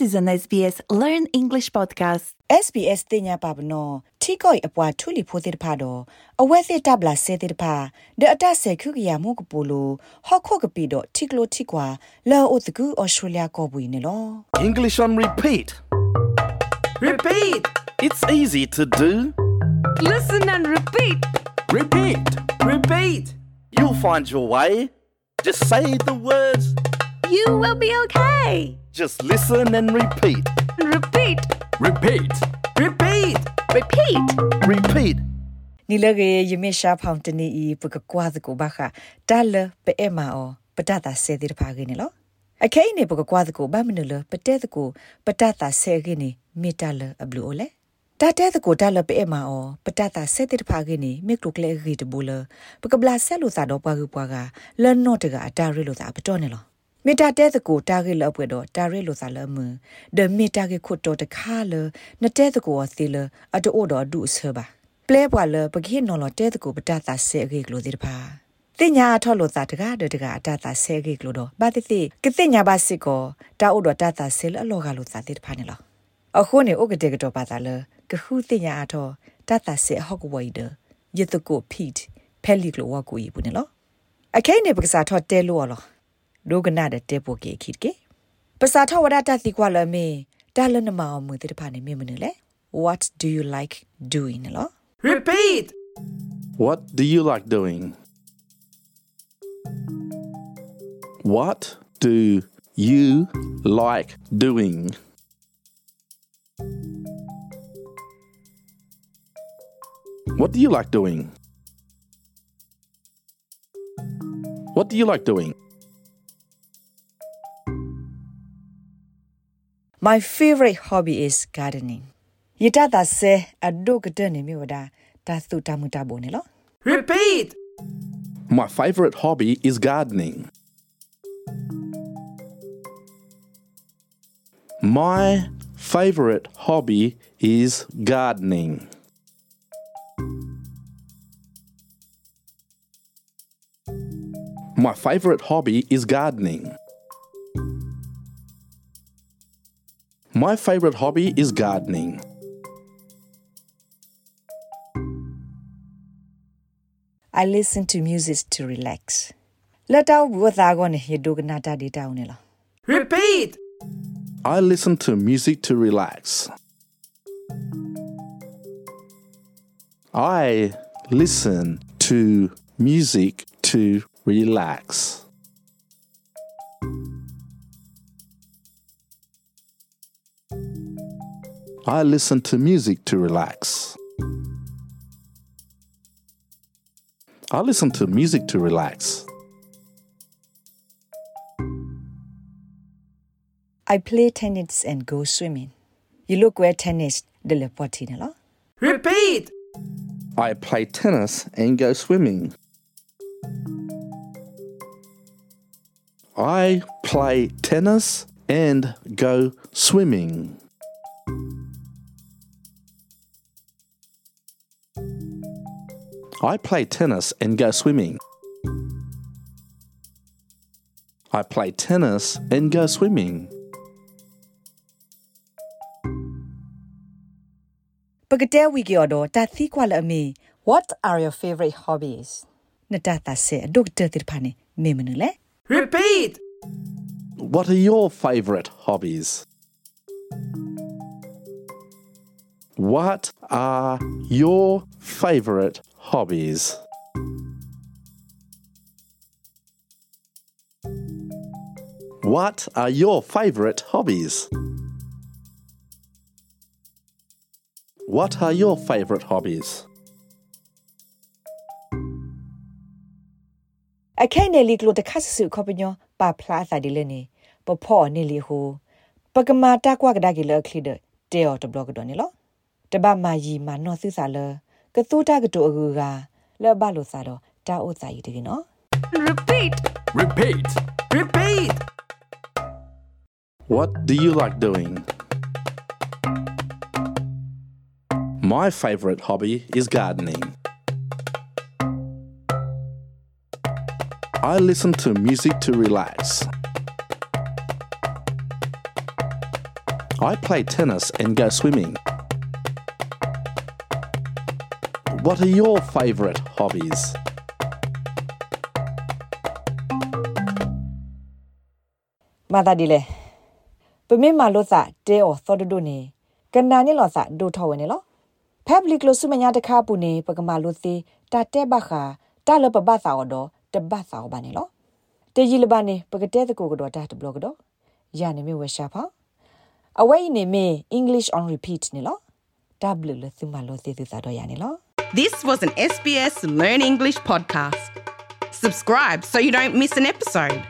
This is an SBS Learn English podcast. SBS တင်ညာပါဘနော်ထီကိုအပွားထူလီဖိုတဲ့တဖာတော့အဝဲစစ်တပ်လာဆဲတဲ့တဖာဒအတဆေခုကရမှုကပူလိုဟော့ခုကပီတော့ထီကလိုထီကွာလောအိုတကူဩစတြေးလျကောပွေနေလော English on repeat. Repeat! It's easy to do. Listen and repeat. Repeat! Repeat! You'll find your way. Just say the words. You will be okay. Just listen and repeat. Repeat. Repeat! Repeat! Repeat. Repeat. နီလကေယမေရှာဖောင်တနီဤပကကွာသကိုဘာခတာလပဲအမာအောပတတာဆဲတဲ့တဖာကိနေလောအခဲနေပကကွာသကိုဘာမနလပတဲသကိုပတတာဆဲကိနေမီတာလအဘလူအိုလေတာတဲသကိုတာလပဲအမာအောပတတာဆဲတဲ့တဖာကိနေမိကလိုကလေဂီတဘူလပကဘလာဆဲလိုသာတော့ပွားကူပွားကလန်နော့တကအတာရီလိုသာပတော်နေလော မေတာတဲသကိုတာဂေလအပွေတော့တာရဲလိုသာလမဒမေတာဂေခွတ်တော့တခါလနတဲသကိုအသီလအတိုးတော့ဒုဆဘာပလဲပွာလပကိနော်လတဲသကိုပတတာဆဲဂေကလိုဒီတဖာတင်ညာထော်လို့သာတကားတကားအတတာဆဲဂေကလိုတော့ဘာတိတိကတင်ညာဘာစစ်ကိုတာအိုတော့တတာဆဲလအလောကလိုသာတိတဖာနေလောအခုနေဥကတဲ့ကတော့ပါတာလကခုတင်ညာအထော်တတာဆဲဟောက်ဝိုင်ဒယတကိုဖိတ်ဖဲလီကလိုဝကူဤဘူးနေလောအခဲနေပက္ကစားထော်တဲလို့လော ဒိုကနာတဲ့တေပိုကေခိကေပစာထဝရတာတိကွာလမေတာလနမအောင်မူတဲ့ဖာနေမေမနေလေ what do you like doing လော Repeat! What do you like doing? What do you like doing? What do you like doing? What do you like doing? My favorite hobby is gardening. Yita da se adog dene mi wada ta thu ta mu ta bo ne lo. Repeat. My favorite hobby is gardening. My favorite hobby is gardening. My favorite hobby is gardening. My favorite hobby is gardening. I listen to music to relax. Let out what I want to Repeat. I listen to music to relax. I listen to music to relax. I listen to music to relax. I listen to music to relax. i play tennis and go swimming you look where tennis de le poti Repeat! I play tennis and go swimming. I play tennis and go swimming. I play tennis and go swimming. I play tennis and go swimming. What are your favorite hobbies? Repeat! What are your favorite hobbies? What are your favorite hobbies. What are your favorite hobbies? What are your favorite hobbies? I can't nearly glow copino plaza but poor nearly who. Dear to donilo. Ye no ကွာကဒါကီလခလီဒတေအော်တဘလော့ကတော့နေလောတဘမာယီမာနော်သစ္စာလကတူတာကတူအကူကလောဘလို့စာတော့တာအိုစာရီတကီနော် Repeat. Repeat! Repeat! What do you like doing? My favourite hobby is gardening. I listen to music to relax. I play tennis and go swimming. What are your favourite hobbies? မာတာဒီလေပမေမာလို့စာတဲအော်သောဒဒိုနေကနာနေလောစာဒိုထော်ဝင်နေလော public လို့စုမညာတခါပူနေပကမာလို့သေးတာတဲဘခာတာလပပသာအော်တော့တပတ်သာအော်ပါနေလောတေကြီးလပါနေပကတဲ့တကိုကတော့တာတဘလော့ကတော့ရနေမြဝရှာဖာအဝဲနေမေ english on repeat နေလော w လို့စုမလို့သေးသေးသာတော့ရနေလော This was an SBS Learn English podcast. Subscribe so you don't miss an episode.